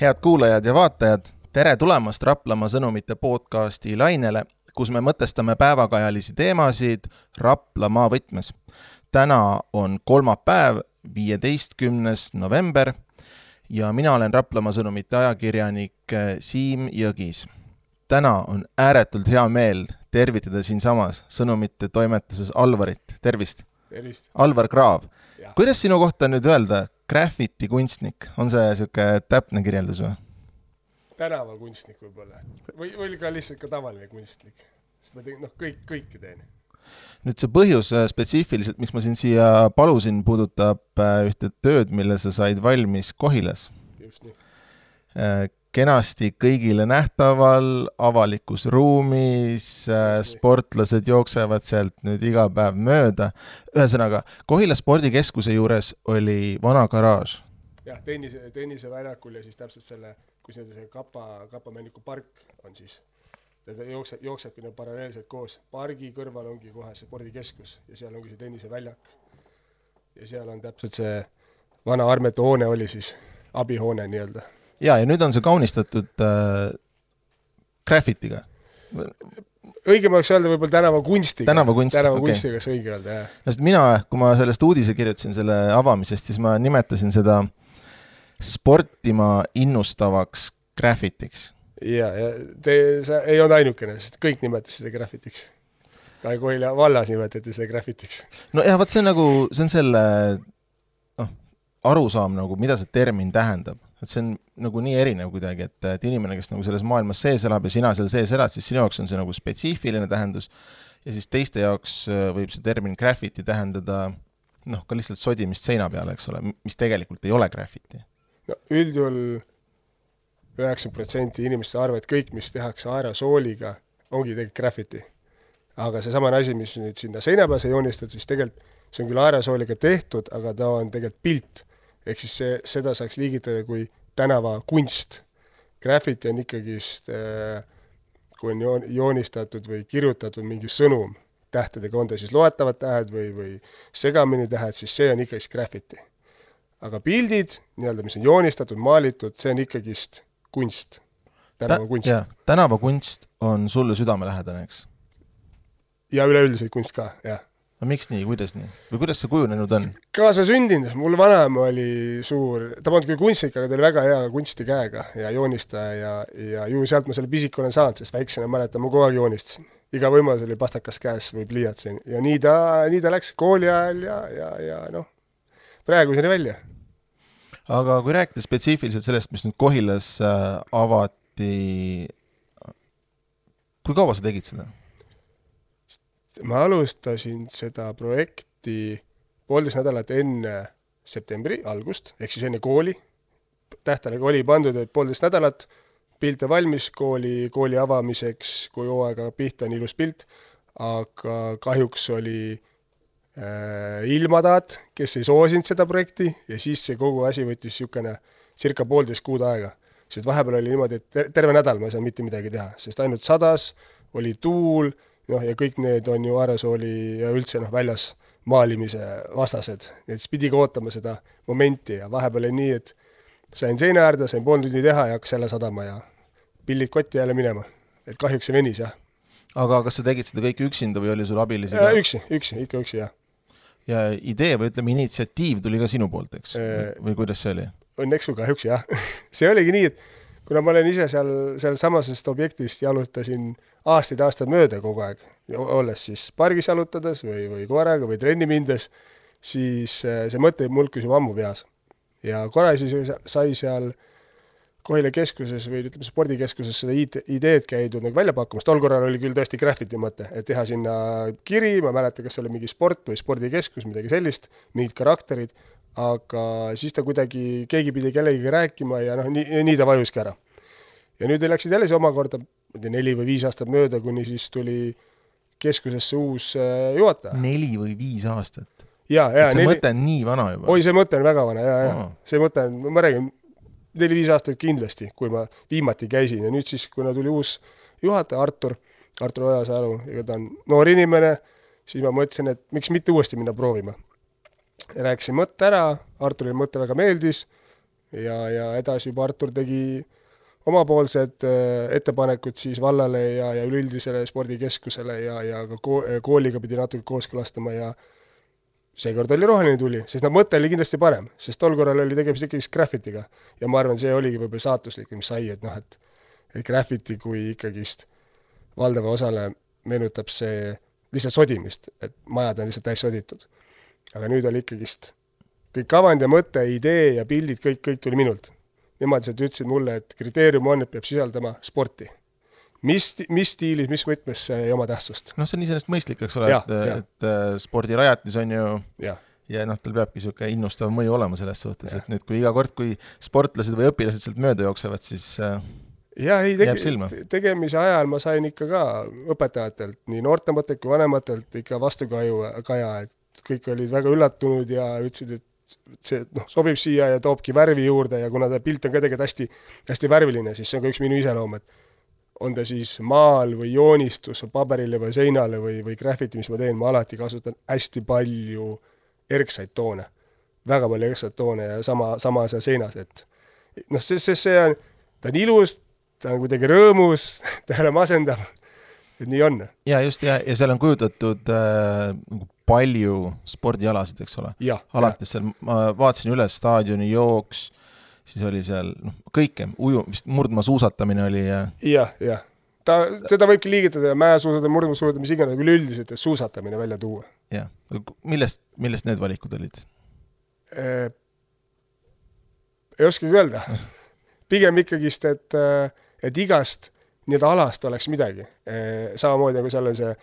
head kuulajad ja vaatajad, tere tulemast Raplamaa sõnumite podcasti lainele, kus me mõtestame päevakajalisi teemasid Raplamaa võtmes. täna on kolmapäev, viieteistkümnes november ja mina olen Raplamaa sõnumite ajakirjanik Siim Jõgis. täna on ääretult hea meel tervitada siinsamas sõnumite toimetuses Alvarit, tervist! tervist! Alvar Kraav, kuidas sinu kohta nüüd öelda, graffiti kunstnik, on see niisugune täpne kirjeldus või? tänavakunstnik võib-olla või, või ka lihtsalt ka tavaline kunstnik, sest ma teen, noh, kõik, kõike teen. nüüd see põhjus äh, spetsiifiliselt, miks ma sind siia palusin, puudutab äh, ühte tööd, mille sa said valmis Kohilas. just nii. Äh, kenasti kõigile nähtaval, avalikus ruumis, sportlased jooksevad sealt nüüd iga päev mööda. ühesõnaga, Kohila spordikeskuse juures oli vana garaaž. jah, tennise, tenniseväljakul ja siis täpselt selle, kus nii-öelda see kapa, kapamänniku park on siis. ta jookseb, jooksebki need paralleelselt koos. pargi kõrval ongi kohe see spordikeskus ja seal ongi see tenniseväljak. ja seal on täpselt see vana armetu hoone oli siis, abihoone nii-öelda ja, ja nüüd on see kaunistatud äh, graffitiga. õigem oleks öelda võib-olla tänavakunstiga. tänavakunst, tänavakunstiga oleks õige öelda, jah. no sest mina, kui ma sellest uudise kirjutasin, selle avamisest, siis ma nimetasin seda sportima innustavaks graffitiks. ja, ja te, sa ei olnud ainukene, sest kõik nimetasid seda graffitiks. ka Koila vallas nimetati seda graffitiks. nojah, vot see on nagu, see on selle noh, arusaam nagu, mida see termin tähendab et see on nagu nii erinev kuidagi, et, et inimene, kes nagu selles maailmas sees elab ja sina seal sees elad, siis sinu jaoks on see nagu spetsiifiline tähendus ja siis teiste jaoks äh, võib see termin graffiti tähendada noh, ka lihtsalt sodimist seina peale, eks ole, mis tegelikult ei ole graffiti. no üldjuhul üheksakümmend protsenti inimeste arvavad, et kõik, mis tehakse aerosooliga, ongi tegelikult graffiti. aga seesamane asi, mis nüüd sinna seina peale sai joonistatud, siis tegelikult see on küll aerosooliga tehtud, aga ta on tegelikult pilt ehk siis see, seda saaks liigitada kui tänavakunst. Graffiti on ikkagist, äh, kui on joon-, joonistatud või kirjutatud mingi sõnum tähtedega, on ta siis loetavad tähed või, või segamini tähed, siis see on ikkagist graffiti. aga pildid, nii-öelda, mis on joonistatud, maalitud, see on ikkagist kunst, tänavakunst Ta,. tänavakunst on sulle südamelähedane, eks? ja üleüldiselt kunst ka, jah no miks nii, kuidas nii või kuidas see kujunenud on? kaasasündinud, mul vanaema oli suur, ta polnud küll kunstnik, aga ta oli väga hea kunstikäega ja joonistaja ja, ja ju sealt ma selle pisiku olen saanud, sest väiksena mäletan, ma kogu aeg joonistasin. iga võimalus oli pastakas käes või pliiats ja nii ta, nii ta läks kooli ajal ja, ja, ja noh, praeguseni välja. aga kui rääkida spetsiifiliselt sellest, mis nüüd Kohilas äh, avati, kui kaua sa tegid seda? Ma alustasin seda projekti poolteist nädalat enne septembri algust, ehk siis enne kooli, tähtaeg oli pandud, et poolteist nädalat, pilt on valmis kooli, kooli avamiseks, kui hooaega pihta on ilus pilt, aga kahjuks oli äh, ilmataat, kes ei soosinud seda projekti ja siis see kogu asi võttis niisugune circa poolteist kuud aega. sest vahepeal oli niimoodi, et terve nädal ma ei saanud mitte midagi teha, sest ainult sadas, oli tuul noh, ja kõik need on ju aerosooli ja üldse noh, väljas maalimise vastased, et siis pidigi ootama seda momenti ja vahepeal oli nii, et sain seina äärde, sain pool tundi teha ja hakkas jälle sadama ja pillid kotti jälle minema. et kahjuks see venis, jah. aga kas sa tegid seda kõike üksinda või oli sul abilisi ka? üksi, üksi, ikka üksi, jah. ja idee või ütleme, initsiatiiv tuli ka sinu poolt, eks äh,? või kuidas see oli? õnneks või kahjuks, jah see oligi nii, et kuna ma olen ise seal, sealsamasest objektist jalutasin aastaid-aastaid mööda kogu aeg, olles siis pargis jalutades või, või koeraga või trenni mindes, siis äh, see mõte mulkis juba ammu peas. ja korra siis sai seal Kohila keskuses või ütleme, spordikeskuses seda ideed käidud nagu välja pakkumas, tol korral oli küll tõesti graffiti mõte, et teha sinna kiri, ma ei mäleta, kas see oli mingi sport või spordikeskus, midagi sellist, mingid karakterid, aga siis ta kuidagi, keegi pidi kellegagi rääkima ja noh, nii, nii ta vajuski ära. ja nüüd läksid jälle see omakorda, ma ei tea, neli või viis aastat mööda, kuni siis tuli keskusesse uus äh, juhataja. neli või viis aastat? ja, ja see neli... mõte on nii vana juba? oi, see mõte on väga vana ja, ja see mõte on, ma räägin, neli-viis aastat kindlasti, kui ma viimati käisin ja nüüd siis, kuna tuli uus juhataja, Artur, Artur Ojasalu, ega ta on noor inimene, siis ma mõtlesin, et miks mitte uuesti minna proovima. rääkisin mõtte ära, Arturile mõte väga meeldis, ja, ja edasi juba Artur tegi omapoolsed äh, ettepanekud siis vallale ja, ja üleüldisele spordikeskusele ja, ja ka ko-, kooliga pidi natuke kooskõlastama ja seekord oli roheline tuli, sest no mõte oli kindlasti parem, sest tol korral oli tegemist ikkagi graffitiga. ja ma arvan, see oligi võib-olla saatuslik, mis sai, et noh, et et graffiti kui ikkagist valdava osale meenutab see lihtsalt sodimist, et majad on lihtsalt täis soditud. aga nüüd oli ikkagist kõik kavand ja mõte, idee ja pildid, kõik, kõik tuli minult nemad lihtsalt ütlesid mulle, et kriteerium on, et peab sisaldama sporti. mis, mis stiilis, mis võtmes, see ei oma tähtsust. noh, see on iseenesest mõistlik, eks ole, et, et äh, spordirajatis on ju ja, ja noh, tal peabki niisugune innustav mõju olema selles suhtes, et nüüd, kui iga kord, kui sportlased või õpilased sealt mööda jooksevad, siis äh, ja ei tege-, tegemise ajal ma sain ikka ka õpetajatelt, nii noortematelt kui vanematelt ikka vastukaju, kaja, et kõik olid väga üllatunud ja ütlesid, et see noh, sobib siia ja toobki värvi juurde ja kuna ta pilt on ka tegelikult hästi, hästi värviline, siis see on ka üks minu iseloom, et on ta siis maal või joonistus paberile või seinale või, või graffiti, mis ma teen, ma alati kasutan hästi palju erksaid toone. väga palju erksaid toone ja sama, sama seal seinas, et noh, see, see, see on, ta on ilus, ta on kuidagi rõõmus, ta ei ole masendav, et nii on. ja just, ja, ja seal on kujutatud äh, nagu palju spordialasid, eks ole. alates seal, ma vaatasin üle staadioni jooks, siis oli seal noh, kõike, uju, vist murdmaasuusatamine oli ja jah, jah. ta, seda võibki liigitada mäesuusatamine, murdmaasuusatamine, mis iganes, üleüldiselt suusatamine välja tuua. jah, millest, millest need valikud olid eh,? ei oskagi öelda. pigem ikkagist, et, et igast nii-öelda alast oleks midagi eh,. samamoodi nagu seal on see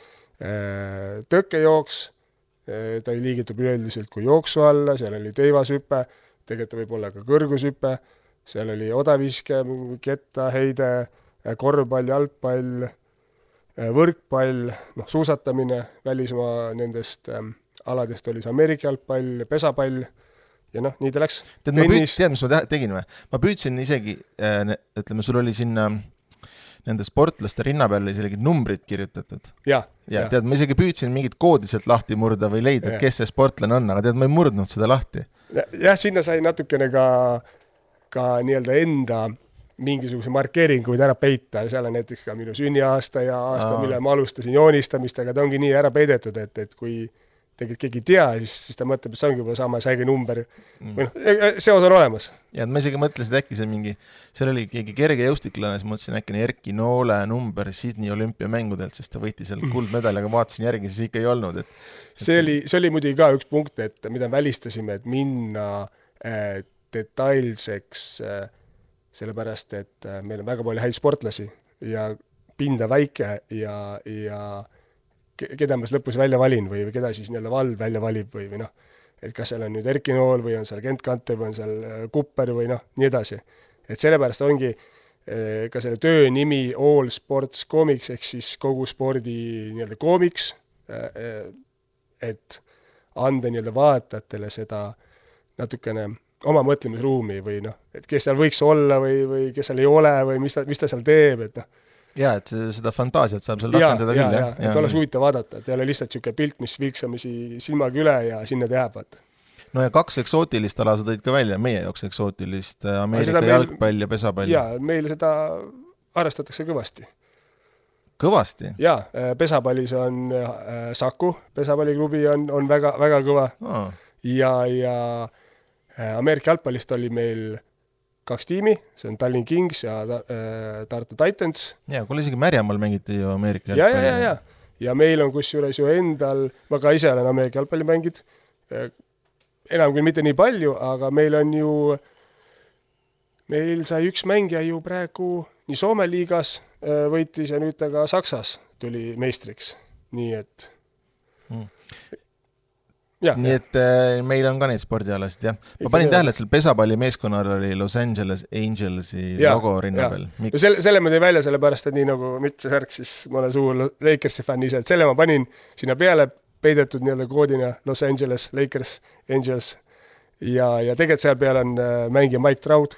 tõkkejooks Äh, ta liigitub üleüldiselt kui jooksu alla, seal oli teivashüpe, tegelikult võib olla ka kõrgushüpe, seal oli odaviske, kettaheide, äh, korvpall, jalgpall, äh, võrkpall, noh, suusatamine, välismaa nendest aladest oli see Ameerika jalgpall, pesapall ja noh, nii ta läks. tead, ma püüd-, tead, mis ma tegin või? ma püüdsin isegi ütleme, sul oli sinna äh, nende sportlaste rinna peale isegi numbrid kirjutatud. ja, ja tead, ma isegi püüdsin mingit koodi sealt lahti murda või leida, et kes see sportlane on, aga tead, ma ei murdnud seda lahti. jah, sinna sai natukene ka, ka nii-öelda enda mingisuguseid markeeringuid ära peita, seal on näiteks ka minu sünniaasta ja aasta, millal ma alustasin joonistamist, aga ta ongi nii ära peidetud, et, et kui tegelikult keegi ei tea, siis, siis ta mõtleb, et see ongi juba sama säge number mm. või noh, e, e, seos on olemas. ja ma isegi mõtlesin, et äkki see mingi, seal oli keegi kergejõustiklane, siis mõtlesin, äkki on Erki Noole number Sydney olümpiamängudelt, sest ta võitis seal kuldmedali, aga vaatasin järgi, siis ikka ei olnud, et, et see oli, see oli muidugi ka üks punkt, et mida välistasime, et minna äh, detailseks äh,, sellepärast et äh, meil on väga palju häid sportlasi ja pinda väike ja, ja keda ma siis lõpus välja valin või, või keda siis nii-öelda vald välja valib või, või noh, et kas seal on nüüd Erki Nool või on seal Kent Kanter või on seal äh, Kupper või noh, nii edasi. et sellepärast ongi äh, ka selle töö nimi All Sports Comics ehk siis kogu spordi nii-öelda koomiks, äh, et anda nii-öelda vaatajatele seda natukene oma mõtlemisruumi või noh, et kes seal võiks olla või, või kes seal ei ole või mis ta, mis ta seal teeb, et noh jaa, et seda fantaasiat saab seal rakendada küll, jah? et oleks huvitav vaadata, et ei ole lihtsalt niisugune pilt, mis vilksamisi silmaga üle ja sinna ta jääb, vaata. no ja kaks eksootilist ala sa tõid ka välja, meie jaoks eksootilist, äh, Ameerika meil, jalgpall ja pesapall. jaa, meil seda arvestatakse kõvasti. kõvasti? jaa, äh, pesapallis on äh, Saku pesapalliklubi on, on väga, väga kõva oh. ja, ja äh, Ameerika jalgpallist oli meil kaks tiimi, see on Tallinn Kings ja äh, Tartu Titans. jaa, kuule isegi Märjamaal mängiti ju Ameerika ja, ja, ja, ja, ja meil on kusjuures ju endal, ma ka ise olen Ameerika jalgpalli mänginud, äh, enam küll mitte nii palju, aga meil on ju, meil sai üks mängija ju praegu nii Soome liigas äh, võitis ja nüüd ta ka Saksas tuli meistriks, nii et mm nii et äh, meil on ka neid spordialasid, jah. ma panin tähele, et seal pesapallimeeskonnal oli Los Angeles Angelsi ja, logo rinna peal. no selle, selle ma tõin välja sellepärast, et nii nagu müts ja särk, siis ma olen suur Lakersi fänn ise, et selle ma panin sinna peale, peidetud nii-öelda koodina Los Angeles Lakers, Angels ja, ja tegelikult seal peal on äh, mängija Mike Trout,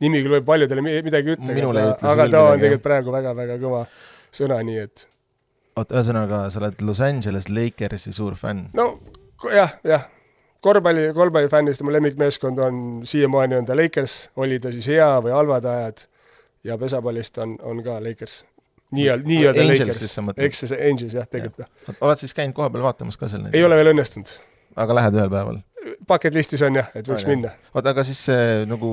nimi küll võib paljudele midagi ütelda, aga ta on tegelikult praegu väga-väga kõva sõna, nii et oot, ühesõnaga, sa oled Los Angeles Lakersi suur fänn? no jah, jah, korvpalli, korvpallifännist mu lemmikmeeskond on siiamaani on ta Lakers, oli ta siis hea või halvad ajad ja pesapallist on, on ka Lakers. nii-öelda, nii-öelda Lakers, eks see Angels jah, tegelikult jah. oled siis käinud kohapeal vaatamas ka seal neid? ei ole veel õnnestunud. aga lähed ühel päeval? Bucket listis on jah, et võiks aga. minna. oota, aga siis see nagu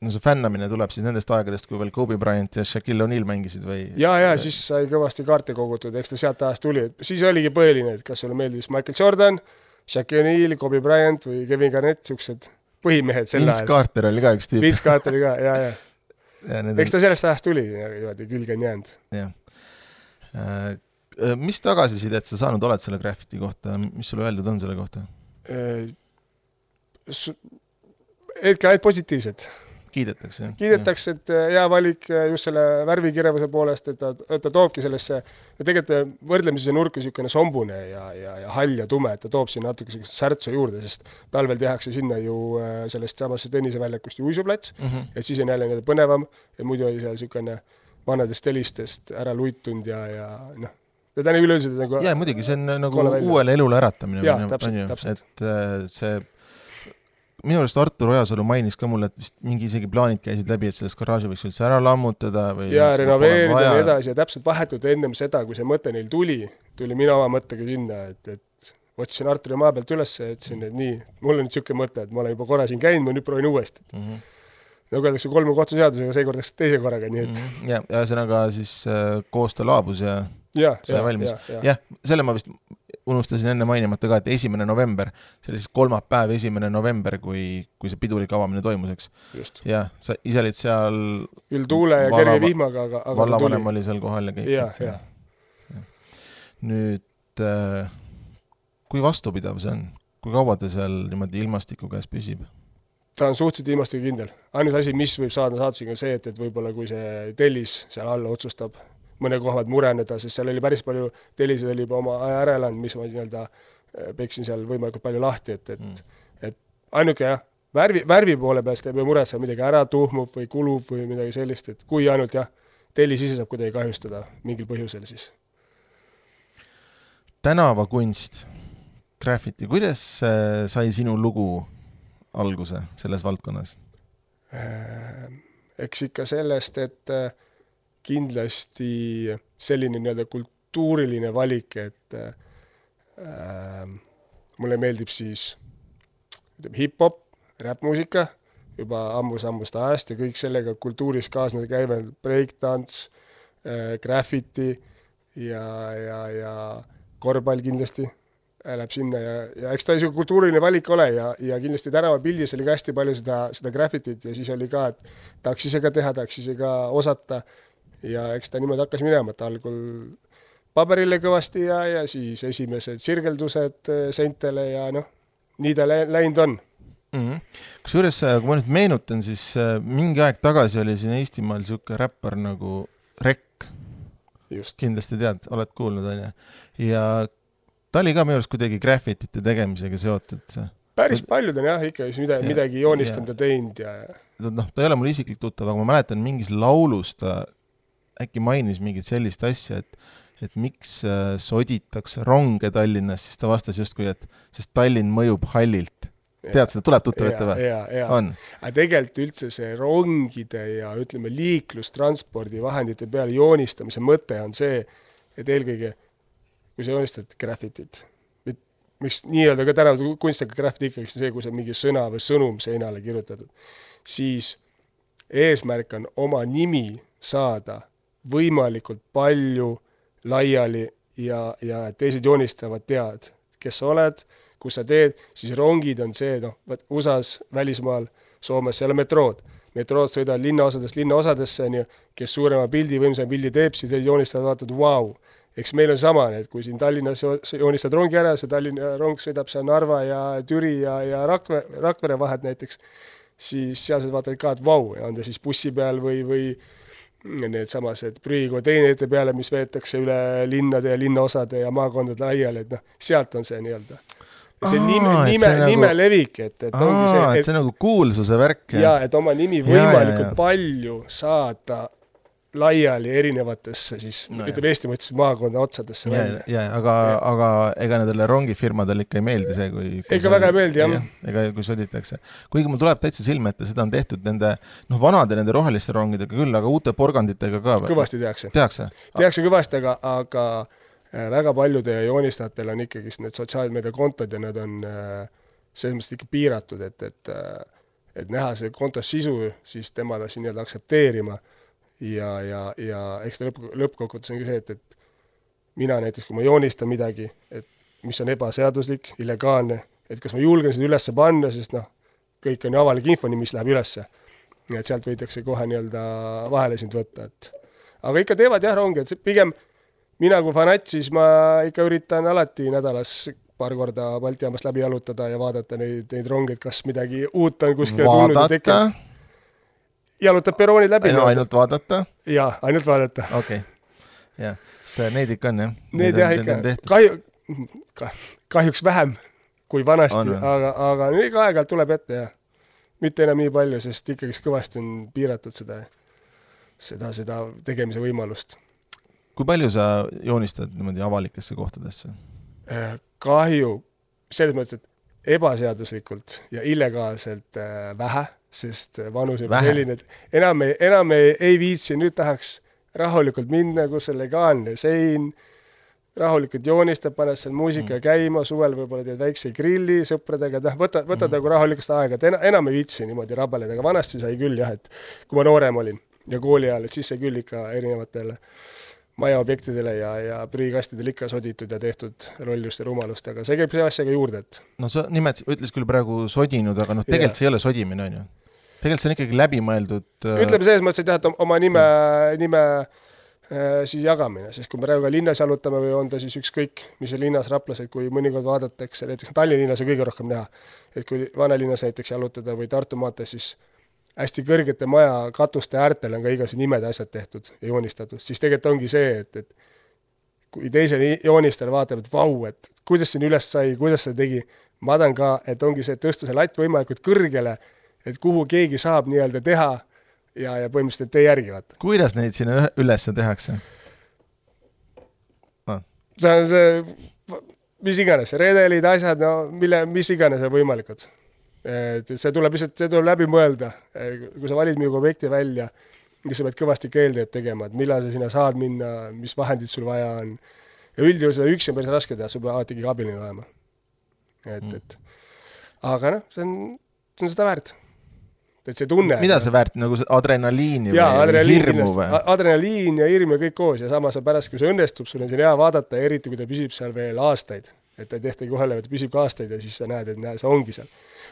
no see fännamine tuleb siis nendest aegadest, kui veel Kobe Bryant ja Shaquille O'Neal mängisid või? ja, ja siis sai kõvasti kaarte kogutud, eks ta sealt ajast tuli, siis oligi põhiline, et kas sulle meeldis Michael Jordan, Shaquille O'Neal, Kobe Bryant või Kevin Garnett, niisugused põhimehed sel ajal. Vince Carter oli ka üks tüüp. Vince Carter oli ka, ja, ja, ja. eks ta sellest ajast tuli niimoodi, külge on jäänud. jah. Äh, mis tagasisidet sa saanud oled selle Graffiti kohta, mis sulle öeldud on selle kohta? Äh, hetkel ainult positiivsed kiidetakse, kiidetakse, et äh, hea valik äh, just selle värvikirjavuse poolest, et ta, et ta toobki sellesse, ja tegelikult äh, võrdlemisi see nurk on niisugune sombune ja, ja, ja hall ja tume, et ta toob sinna natuke niisugust särtsu juurde, sest talvel tehakse sinna ju sellest samast tenniseväljakust ju uisuplats mm, -hmm. et siis on jälle nii-öelda põnevam ja muidu oli seal niisugune vanadest telistest ära luitunud ja, ja noh, ta on üleüldiselt nagu jaa, muidugi, see on nagu uuele elule äratamine. jaa, täpselt, täpselt. et see minu arust Artur Ojasalu mainis ka mulle, et vist mingi isegi plaanid käisid läbi, et sellest garaaži võiks üldse ära lammutada või jaa, renoveerida ja nii edasi ja täpselt vahetult ennem seda, kui see mõte neil tuli, tulin mina oma mõttega sinna, et, et otsisin Arturi maa pealt üles ja ütlesin, et nii, mul on nüüd niisugune mõte, et ma olen juba korra siin käinud, ma nüüd proovin uuesti mm. -hmm. nagu öeldakse, kolme kohtuseadusega, seekord läks teise korraga, nii et mm -hmm. ja, ühesõnaga siis äh, koostöö laabus ja ja, sai valmis. jah ja. ja, selle ma vist unustasin enne mainimata ka, et esimene november, see oli siis kolmapäev, esimene november, kui, kui see pidulik avamine toimus, eks. jah, sa ise olid seal küll tuule ja kerge vihmaga, aga, aga vallavanem oli seal kohal ja kõik. jah, jah. nüüd äh, kui vastupidav see on, kui kaua ta seal niimoodi ilmastiku käes püsib? ta on suhteliselt ilmastikukindel. ainus asi, mis võib saada saatusega, on see, et, et võib-olla kui see tellis seal all otsustab mõne koha pealt mureneda, sest seal oli päris palju, telliseid oli juba oma aja ära elanud, mis ma nii-öelda äh, peksin seal võimalikult palju lahti, et, et mm. et ainuke jah, värvi, värvi poole pealt ei pea muretsema, midagi ära tuhmub või kulub või midagi sellist, et kui ainult jah, tellis ise saab kuidagi kahjustada mingil põhjusel, siis. tänavakunst, graffiti, kuidas äh, sai sinu lugu alguse selles valdkonnas? Äh, eks ikka sellest, et äh, kindlasti selline nii-öelda kultuuriline valik, et äh, mulle meeldib siis ütleme, hip-hop, räppmuusika juba ammus-ammust ajast ja kõik sellega kultuuris kaasnev käive, breakdance äh,, graffiti ja, ja, ja korvpall kindlasti läheb sinna ja, ja eks ta niisugune kultuuriline valik ole ja, ja kindlasti tänavapildis oli ka hästi palju seda, seda graffitit ja siis oli ka, et tahaks ise ka teha, tahaks ise ka osata ja eks ta niimoodi hakkas minema, et algul paberile kõvasti ja, ja siis esimesed sirgeldused äh, seintele ja noh, nii ta läinud on mm -hmm.. kusjuures, äh, kui ma nüüd meenutan, siis äh, mingi aeg tagasi oli siin Eestimaal niisugune räppar nagu Rekk. kindlasti tead, oled kuulnud, on ju. ja ta oli ka minu arust kuidagi graffitite tegemisega seotud. päris paljud on jah, ikka midagi, midagi joonistanud ja teinud ja noh, ta ei ole mulle isiklikult tuttav, aga ma mäletan, mingis laulus ta äkki mainis mingit sellist asja, et et miks äh, soditakse ronge Tallinnas, siis ta vastas justkui, et sest Tallinn mõjub hallilt. tead seda, tuleb tuttav ette või? on. aga tegelikult üldse see rongide ja ütleme, liiklustranspordivahendite peale joonistamise mõte on see, et eelkõige kui sa joonistad graffitit, miks nii-öelda ka tänapäeval kunstniku graffiti ikkagi see, kui see on mingi sõna või sõnum seinale kirjutatud, siis eesmärk on oma nimi saada võimalikult palju laiali ja, ja teised joonistavad tead, kes sa oled, kus sa teed, siis rongid on see, noh, vot USA-s, välismaal, Soomes ei ole metrood. metrood sõidavad linnaosadest linnaosadesse, on ju, kes suurema pildi, võimsama pildi teeb, siis teised joonistavad, vaatavad, vau. eks meil on sama, et kui siin Tallinnas joonistad rongi ära, see Tallinna rong sõidab seal Narva ja Türi ja, ja Rakvere, Rakvere vahet näiteks, siis sealsed vaatavad ka, et vau, on ta siis bussi peal või, või needsamased prügikonteinerite peale, mis veetakse üle linnade ja linnaosade ja maakondade laiali, et noh, sealt on see nii-öelda. see Aa, nime, nime, nagu... nime levik, et, et Aa, ongi see, et, et see nagu kuulsuse värk. jaa, et oma nimi võimalikult ja, ja, ja. palju saada laiali erinevatesse siis No ütleme Eesti mõttes maakonda otsadesse ja välja., ja aga, aga ega nendele rongifirmadele ikka ei meeldi see, kui, kui Ega väga ei meeldi, jah. ega kui sõditakse. kuigi mul tuleb täitsa silme ette, seda on tehtud nende noh, vanade nende roheliste rongidega küll, aga uute porganditega ka. kõvasti tehakse. tehakse? tehakse kõvasti, aga, aga äh, väga paljudel joonistajatel on ikkagist need sotsiaalmeediakontod ja need on äh, selles mõttes ikka piiratud, et, et äh, et näha see konto sisu, siis tema peab nii-öelda aktsepteerima ja, ja, ja eks ta lõpp, lõppkokkuvõttes ongi see, et, et mina näiteks, kui ma joonistan midagi, et mis on ebaseaduslik, illegaalne, et kas ma julgen seda üles panna, sest noh, kõik on ju avalik info, mis läheb ülesse. nii et sealt võidakse kohe nii-öelda vahele sind võtta, et aga ikka teevad jah ronge, et pigem mina kui fanatt, siis ma ikka üritan alati nädalas paar korda Balti jaamast läbi jalutada ja vaadata neid, neid ronge, et kas midagi uut on kuskile tulnud ja tekkinud., jalutad perroonid läbi. no ainult vaadata, jaa, ainult vaadata. okei okay.. jah, sest need ikka on jah. Need jah ikka, kahju, kahjuks vähem kui vanasti aga, aga ikka aeg-ajalt tuleb ette ja mitte enam nii palju, sest ikkagist kõvasti on piiratud seda, seda, seda tegemise võimalust. kui palju sa joonistad niimoodi avalikesse kohtadesse? Äh, kahju selles mõttes, et ebaseaduslikult ja illegaalselt äh, vähe, sest äh, vanus on selline, et enam ei, enam ei, ei viitsi, nüüd tahaks rahulikult minna, kus on legaalne sein, rahulikult joonistad, paned seal muusika mm. käima, suvel võib-olla teed väikse grilli sõpradega, noh, võtad, võtad mm. nagu rahulikust aega, et ena, enam ei viitsi niimoodi rabeleda, aga vanasti sai küll jah, et kui ma noorem olin ja kooli ajal, et siis sai küll ikka erinevatele majaobjektidele ja, ja prügikastidele ikka soditud ja tehtud lollust ja rumalust, aga see käib selle asjaga juurde, et no sa nimetasid, ütles küll praegu sodinud, aga noh, tegelikult Jah. see ei ole sodimine, on ju. tegelikult see on ikkagi läbimõeldud äh, ütleme selles mõttes, et jah, et oma nime, nime äh, siis jagamine, sest kui me praegu ka linnas jalutame või on ta siis ükskõik, mis on linnas Raplas, et kui mõnikord vaadatakse, näiteks Tallinna linnas on kõige rohkem näha, et kui vanalinnas näiteks jalutada või Tartu maanteel, siis hästi kõrgete maja katuste äärtel on ka igasugused nimed ja asjad tehtud ja joonistatud, siis tegelikult ongi see, et, et kui teise ni- joonistaja vaatab, et vau, et kuidas siin üles sai, kuidas seda tegi, ma tahan ka, et ongi see, et tõsta see latt võimalikult kõrgele, et kuhu keegi saab nii-öelda teha ja, ja põhimõtteliselt tee järgi vaata. kuidas neid sinna ülesse tehakse? see on see, mis iganes, redelid, asjad, no mille, mis iganes on võimalikud. Et see tuleb lihtsalt, see tuleb läbi mõelda, kui sa valid mingi objekti välja, siis sa pead kõvasti keeldeid tegema, et millal sa sinna saad minna, mis vahendid sul vaja on. ja üldjuhul seda üksi on päris raske teha, sul peab alati keegi abiline olema. et, et aga noh, see on, see on seda väärt. et see tunne. mida see väärt, nagu adrenaliini jaa, või adrenaliin hirmu või?, adrenaliin ja hirm ja kõik koos ja samas on pärast, kui see õnnestub, sul on siin hea vaadata, eriti kui ta püsib seal veel aastaid. Et ta ei tehtagi vaid ta püsib ka aastaid ja siis sa näed, et näe, see ongi seal.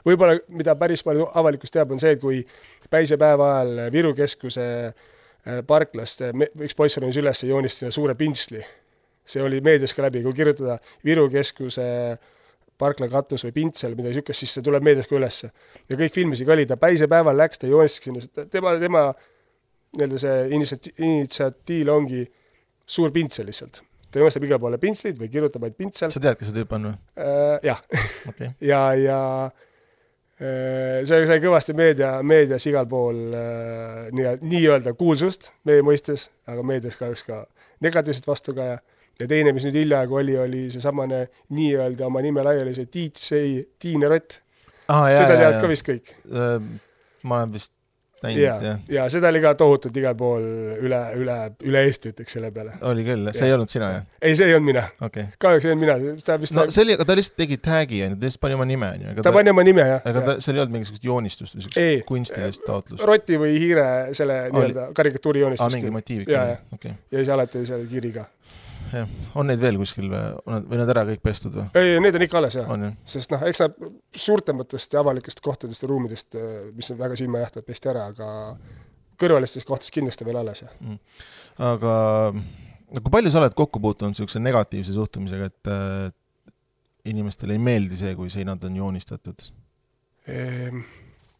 võib-olla, mida päris palju avalikkus teab, on see, et kui päisepäeva ajal Viru keskuse äh, parklast äh, üks poiss ronis üles ja joonistas sinna suure pintsli. see oli meedias ka läbi, kui kirjutada Viru keskuse parkla katus või pintsel, midagi niisugust, siis see tuleb meedias ka ülesse. ja kõik filmisid ka oli, ta päisepäeval läks, ta joonistas sinna, tema, tema nii-öelda see initsiati-, initsiatiiv ongi suur pintsel lihtsalt. Ta joonistab igale poole pintslid või kirjutab ainult pintsel sa tead, kes see tüüp on või? äh,, jah, ja, ja äh, see sai kõvasti meedia, meedias igal pool äh, nii, nii-öelda kuulsust meie mõistes, aga meedias kahjuks ka negatiivset vastukaja. ja teine, mis nüüd hiljaaegu oli, oli seesamane nii-öelda oma nime laiali see Tiit Sei, Tiine Rott. ah, seda teavad ka vist kõik. ma olen vist näinud ja jah,, ja seda oli ka tohutult igal pool üle, üle, üle Eesti ütleks selle peale. oli küll, see Jah. ei olnud sina jah? ei, see ei olnud mina, okei okay.. kahjuks ei olnud mina, ta vist no no,, see oli, aga ta lihtsalt tegi tag'i onju, ta lihtsalt pani oma nime onju, ta pani oma nime jah aga ja. ta, seal ei olnud mingisugust joonistust või Ei, siukest kunstilist taotlust? roti või hiire selle nii-öelda karikatuuri aa, joonistas mingi küll. motiiv Jaa, ikka jah., okei. ja siis alati oli seal kiri ka. jah, on neid veel kuskil või, või nad ära kõik pestud või? ei, need on ikka alles jah, ju? sest noh, eks nad suurtematest ja avalikest kohtadest ja ruumidest, mis on väga silmajähtavad, pesti ära, aga kõrvalistes kohtades kindlasti veel alles jah. aga no kui palju sa oled kokku puutunud niisuguse negatiivse suhtumisega, et äh, inimestele ei meeldi see, kui seinad on joonistatud? Ehm,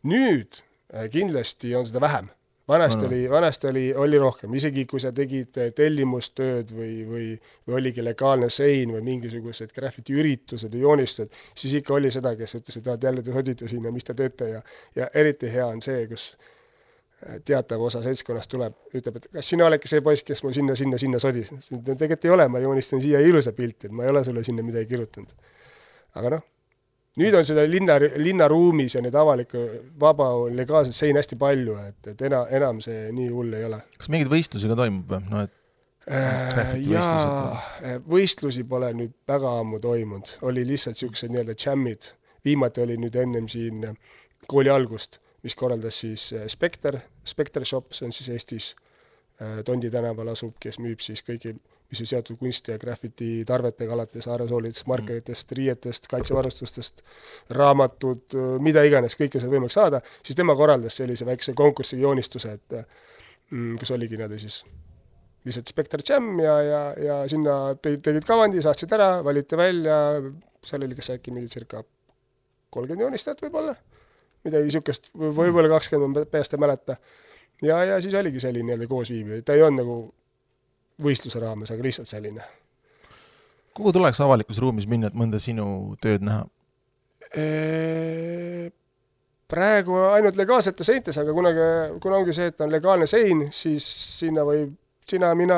nüüd äh, kindlasti on seda vähem. Vanasti või? oli, vanasti oli, oli rohkem, isegi kui sa tegid äh, tellimustööd või, või, või oligi legaalne sein või mingisugused graffiti üritused ja joonistused, siis ikka oli seda, kes ütles, et vaat jälle te sodite sinna, mis te teete ja, ja eriti hea on see, kus teatav osa seltskonnast tuleb, ütleb, et kas sina oledki see poiss, kes mul sinna, sinna, sinna sodis. tegelikult ei ole, ma joonistan siia ilusa pilti, et ma ei ole sulle sinna midagi kirjutanud. aga noh, nüüd on seda linna, linnaruumis ja neid avalikke, vaba, legaalset seina hästi palju, et, et ena, enam see nii hull ei ole. kas mingeid võistlusi ka toimub või, noh et Äh, jaa, äh, võistlusi pole nüüd väga ammu toimunud, oli lihtsalt niisugused nii-öelda džämmid. viimati oli nüüd ennem siin kooli algust, mis korraldas siis äh, Spekter, Spekter Shop, see on siis Eestis Tondi tänaval asub, kes müüb siis kõigi, mis on seotud kunsti ja graffiti tarvetega, alates aerosoolidest, markeritest, riietest, kaitsevarustustest, raamatud, mida iganes, kõike sai võimalik saada, siis tema korraldas sellise väikse konkursi joonistuse, et mm, kus oligi nii-öelda siis lihtsalt Spectre Jam ja, ja, ja sinna tegid kavandi, saatsid ära, valiti välja, seal oli kas äkki mingi circa kolmkümmend joonistajat võib-olla, midagi niisugust, võib-olla kakskümmend, ma peast ei mäleta. ja, ja siis oligi selline nii-öelda koosviibimine, ta ei olnud nagu võistluse raames, aga lihtsalt selline. kuhu tuleks avalikus ruumis minna, et mõnda sinu tööd näha? praegu ainult legaalsete seintes, aga kunagi, kuna ongi see, et on legaalne sein, siis sinna võib sina, mina,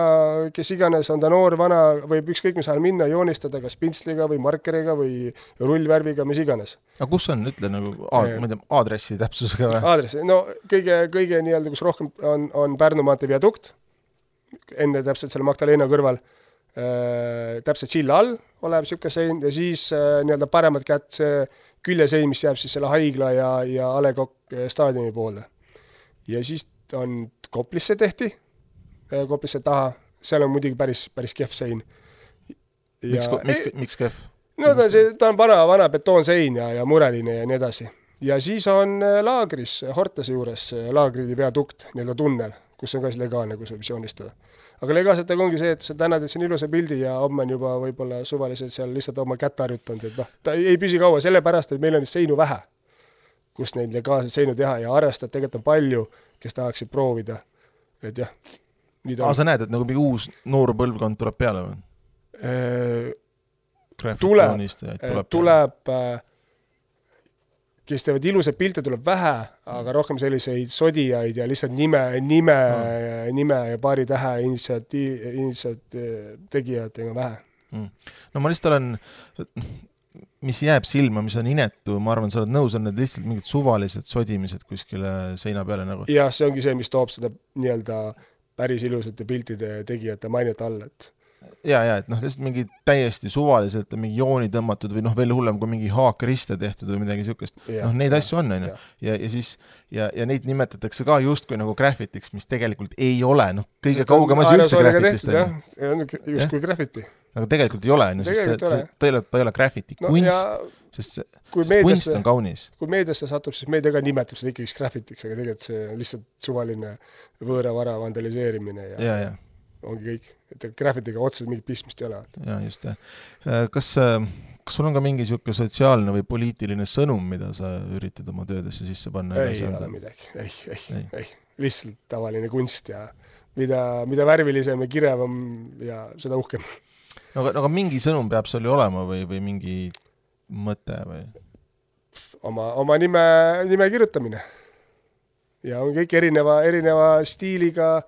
kes iganes, on ta noor, vana, võib ükskõik mis ajal minna, joonistada kas pintsliga või markeriga või rullvärviga, mis iganes. aga kus on, ütle nagu, ma ei tea, aadressi täpsusega või? aadress, no kõige, kõige nii-öelda, kus rohkem on, on Pärnu maantee viadukt, enne täpselt selle Magdalena kõrval äh,, täpselt silla all olev niisugune sein ja siis äh, nii-öelda paremat kätt see küljesein, mis jääb siis selle haigla ja, ja A Le Coq staadioni poole. ja siis on Koplisse tehti Äh, Koplisse taha, seal on muidugi päris, päris kehv sein. miks, miks, miks kehv? no ta on see, ta on vana, vana betoonsein ja, ja mureline ja nii edasi. ja siis on äh, laagris, Hortase juures laagri viadukt, nii-öelda tunnel, kus on ka siis legaalne, kus võib joonistada. aga legaalsetega ongi see, et sa täna teed siin ilusa pildi ja homme on juba võib-olla suvaliselt seal lihtsalt oma kätt harjutanud, et noh, ta ei, ei püsi kaua, sellepärast et meil on seinu vähe, kus neid legaalseid seinu teha ja arvestada tegelikult on palju, kes tahaksid proovida, et jah aa, sa näed, et nagu mingi uus noor põlvkond tuleb peale või? Äh, tuleb, tuleb, tuleb, äh, kes teevad ilusaid pilte, tuleb vähe, aga rohkem selliseid sodijaid ja lihtsalt nime, nime mm., nime ja paari tähe initsiatiiv, initsiat-, tegijatega vähe mm.. no ma lihtsalt olen, mis jääb silma, mis on inetu, ma arvan, sa oled nõus, on need lihtsalt mingid suvalised sodimised kuskile seina peale nagu. jah, see ongi see, mis toob seda nii-öelda päris ilusate piltide tegijate mainet all, et ja, ja et noh, lihtsalt mingi täiesti suvaliselt mingi jooni tõmmatud või noh, veel hullem, kui mingi haakriste tehtud või midagi niisugust. noh, neid ja, asju on, on ju. ja, ja siis, ja, ja neid nimetatakse ka justkui nagu graffitiks, mis tegelikult ei ole, noh, kõige Sest kaugem asi üldse graffitist on ju. justkui graffiti. aga tegelikult ei ole, on ju, sest see, see, ole, ta ei ole graffiti no,, kunst, sest see, sest meediasse, kunst on kaunis. kui meediasse satub, siis meedia ka nimetab seda ikkagi graffitiks, aga tegelikult see on lihtsalt suvaline võõra vara vandaliseerimine ja, ja, ja. Ongi kõik. et graffitiga otseselt mingit pistmist ei ole. jaa, just, jah. Äh, kas, äh, kas sul on ka mingi niisugune sotsiaalne või poliitiline sõnum, mida sa üritad oma töödesse sisse panna? ei ole midagi, ei, ei, ei, ei., lihtsalt tavaline kunst ja mida, mida värvilisem ja kirevam ja seda uhkem. no aga, aga mingi sõnum peab sul ju olema või, või mingi mõte või? oma, oma nime, nime kirjutamine. ja on kõik erineva, erineva stiiliga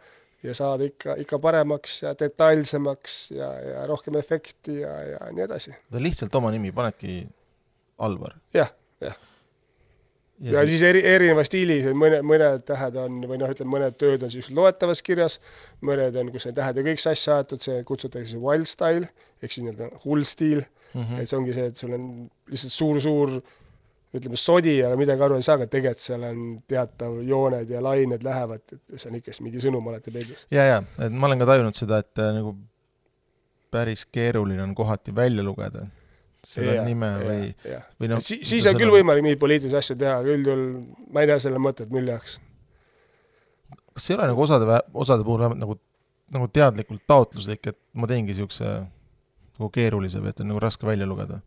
ja saada ikka, ikka paremaks ja detailsemaks ja, ja rohkem efekti ja, ja nii edasi. lihtsalt oma nimi, panedki Alvar ja,? jah, jah. ja, ja siis, siis eri, erineva stiili, mõne, mõned tähed on, või noh, ütleme, mõned tööd on siis loetavas kirjas, mõned on, kus need tähed on kõik sassi aetud, see kutsutakse wild style ehk siis nii-öelda hull stiil mm. -hmm. et see ongi see, et sul on lihtsalt suur-suur ütleme, sodi, aga midagi aru ei saa, aga tegelikult seal on teatav jooned ja lained lähevad, et see on ikkagist mingi sõnum alati peeglis. ja, ja, et ma olen ka tajunud seda, et äh, nagu päris keeruline on kohati välja lugeda selle ja, nime ja, või, või noh si. siis on küll võimalik mingeid poliitilisi asju teha, aga üldjuhul ma ei näe selle mõtet mille jaoks. kas ei ole nagu osade, osade puhul vähemalt nagu, nagu teadlikult taotluslik, et ma teengi niisuguse nagu keerulise või et on nagu raske välja lugeda?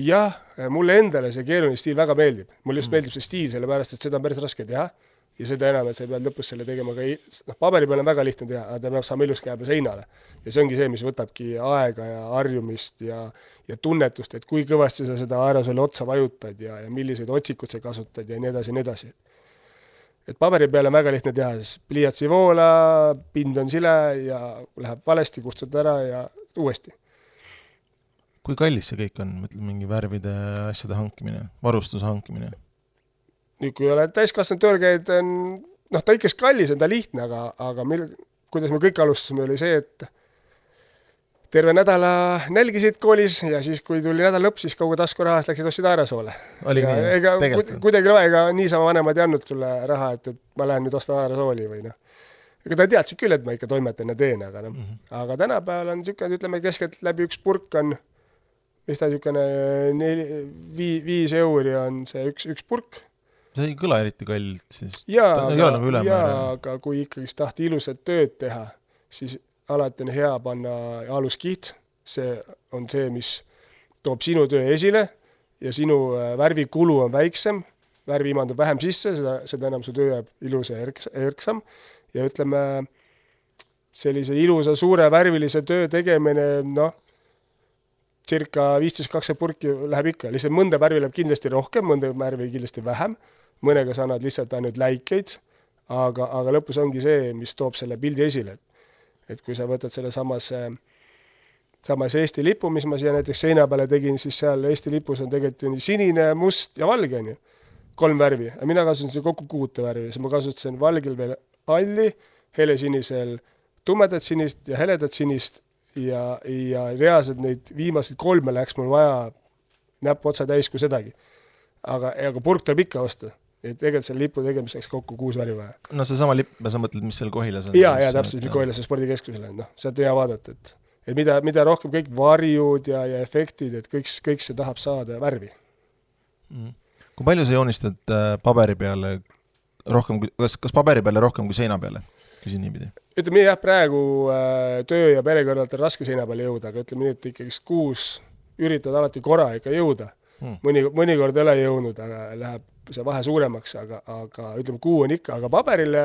Jah, mulle endale see keeruline stiil väga meeldib, mulle just mm. meeldib see stiil, sellepärast et seda on päris raske teha ja seda enam, et sa pead lõpus selle tegema ka, noh, paberi peal on väga lihtne teha, aga ta peab saama ilusti jääda seinale. ja see ongi see, mis võtabki aega ja harjumist ja, ja tunnetust, et kui kõvasti sa seda aerosoli otsa vajutad ja, ja milliseid otsikuid sa kasutad ja nii edasi ja nii edasi. et paberi peal on väga lihtne teha, siis pliiats ei voola, pind on sile ja läheb valesti, kustutad ära ja uuesti. Kui kallis see kõik on, mõtled mingi värvide asjade hankimine, varustuse hankimine? nüüd, kui oled täiskasvanud tööl käid, on noh, ta ikkagist kallis on, ta lihtne, aga, aga meil, kuidas me kõik alustasime, oli see, et terve nädala nälgisid koolis ja siis, kui tuli nädala lõpp, siis kogu taskurahast läksid ostsid aeresoole. ega kuidagi ega niisama vanemad ei andnud sulle raha, et, et ma lähen nüüd ostan aeresooli või noh. ega ta teadsid küll, et ma ikka toimetan ja teen, aga noh mm -hmm., aga tänapäeval on niisugune, ütleme keskeltläbi üks purk on, mis ta niisugune neli, vii-, viis euri on see üks, üks purk. See ei kõla eriti kallilt siis. jaa, aga, nagu jaa, aga kui ikkagist tahta ilusat tööd teha, siis alati on hea panna aluskiht, see on see, mis toob sinu töö esile ja sinu äh, värvikulu on väiksem, värv imandub vähem sisse, seda, seda enam su töö jääb ilus ja erks-, erksam. Ja ütleme, sellise ilusa suure värvilise töö tegemine, noh, circa viisteist, kakskümmend purki läheb ikka, lihtsalt mõnda värvi läheb kindlasti rohkem, mõnda värvi kindlasti vähem, mõnega sa annad lihtsalt ainult läikeid, aga, aga lõpus ongi see, mis toob selle pildi esile, et et kui sa võtad selle samase, samas Eesti lipu, mis ma siia näiteks seina peale tegin, siis seal Eesti lipus on tegelikult ju nii sinine, must ja valge, on ju. kolm värvi, mina kasutasin kokku kuute värvi, siis ma kasutasin valgel veel halli, helesinisel tumedat sinist ja heledat sinist ja, ja reaalselt neid viimaseid kolme läks mul vaja näpuotsa täis kui sedagi. aga, aga purk tuleb ikka osta et tegelikult selle lipu tegemiseks kokku kuus värvi vaja. no seesama lipp, sa mõtled, mis seal Kohilas on? jaa, jaa, täpselt, mis Kohilase spordikeskusel on, noh, sealt on hea vaadata, et et mida, mida rohkem kõik varjud ja, ja efektid, et kõik, kõik see tahab saada värvi mm.. kui palju sa joonistad äh, paberi peale rohkem, kas, kas paberi peale rohkem kui seina peale? Küsin niipidi. ütleme jah, praegu äh, töö ja pere kõrvalt on raske seina peale jõuda, aga ütleme nii, et ikkagi kuus üritad alati korra ikka jõuda hmm.. mõni, mõnikord ei ole jõudnud, aga läheb see vahe suuremaks, aga, aga ütleme, kuu on ikka, aga paberile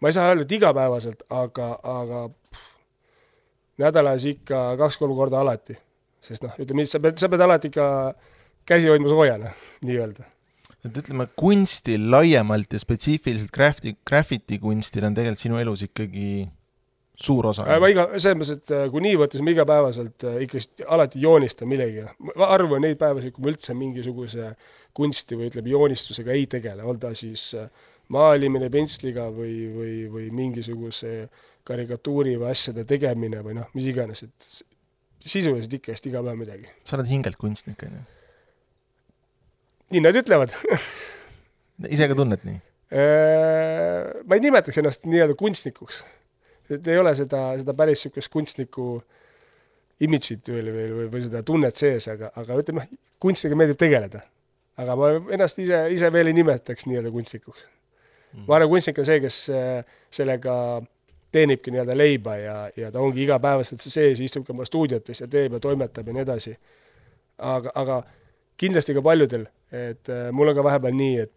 ma ei saa öelda, et igapäevaselt, aga, aga pff, nädalas ikka kaks-kolm korda alati. sest noh, ütleme, sa pead, sa pead alati ikka käsi hoidma soojana, nii-öelda. Et ütleme, kunstil laiemalt ja spetsiifiliselt grafiti, graffiti kunstil on tegelikult sinu elus ikkagi suur osa. ma iga, selles mõttes, et äh, kui nii võtta, siis ma igapäevaselt äh, ikkagi alati joonistan millegi. harva on neid päevasid, kui ma üldse mingisuguse kunsti või ütleme, joonistusega ei tegele, on ta siis äh, maalimine pintsliga või, või, või mingisuguse karikatuuri või asjade tegemine või noh, mis iganes, et sisuliselt ikka vist iga päev midagi. sa oled hingelt kunstnik, on ju? Nii nad ütlevad ise ka tunned nii? Ma ei nimetaks ennast nii-öelda kunstnikuks et ei ole seda, seda päris niisugust kunstnikku imidžit või, või, või, või seda tunnet sees, aga, aga ütleme, kunstiga meeldib tegeleda. aga ma ennast ise, ise veel ei nimetaks nii-öelda kunstnikuks mm.. ma arvan, kunstnik on see, kes äh, sellega teenibki nii-öelda leiba ja, ja ta ongi igapäevaselt sees, istubki oma stuudiotes ja teeb ja toimetab ja nii edasi. aga, aga kindlasti ka paljudel, et äh, mul on ka vahepeal nii, et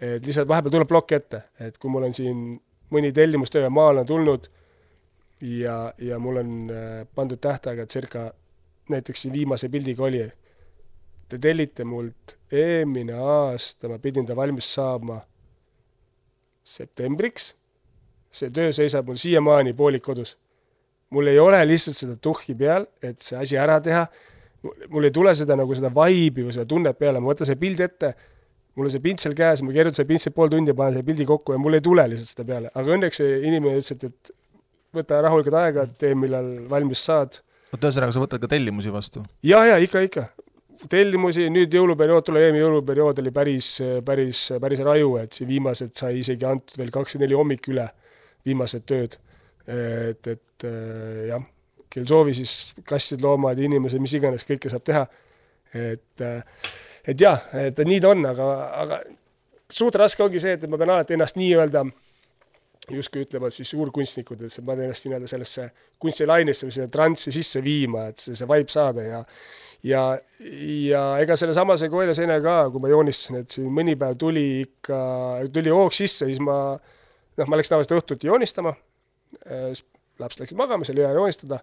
et lihtsalt vahepeal tuleb plokk ette, et kui mul on siin mõni tellimustöö maale on tulnud ja, ja mul on äh, pandud tähtaega circa, näiteks siin viimase pildiga oli, te tellite mult eelmine aasta, ma pidin ta valmis saama septembriks, see töö seisab mul siiamaani poolik kodus. mul ei ole lihtsalt seda tuhhi peal, et see asi ära teha, mul ei tule seda nagu seda vibe'i või seda tunnet peale, ma võtan selle pildi ette mul on see pintsel käes, ma keerutan selle pintsli pool tundi, panen selle pildi kokku ja mul ei tule lihtsalt seda peale, aga õnneks see inimene ütles, et, et võta rahulikult aega, tee millal valmis saad. oota, ühesõnaga sa võtad ka tellimusi vastu? ja, ja ikka, ikka. tellimusi, nüüd jõuluperiood, tuleb eelmine jõuluperiood oli päris, päris, päris raju, et siin viimased sai isegi antud veel kakskümmend neli hommik üle, viimased tööd. et, et jah, kel soovi, siis kassid, loomad, inimesed, mis iganes, kõike saab teha. et et jah, et nii ta on, aga, aga suht raske ongi see, et ma pean alati ennast nii-öelda justkui ütlevad siis suurkunstnikud, et ma pean ennast nii-öelda sellesse kunstilainesse või sinna transsi sisse viima, et see, see vibe saada ja ja, ja ega sellesamase Koela seina ka, kui ma joonistasin, et siin mõni päev tuli ikka, tuli hoog sisse, siis ma noh, ma läksin tavaliselt õhtuti joonistama, laps läksid magama, oli hea joonistada,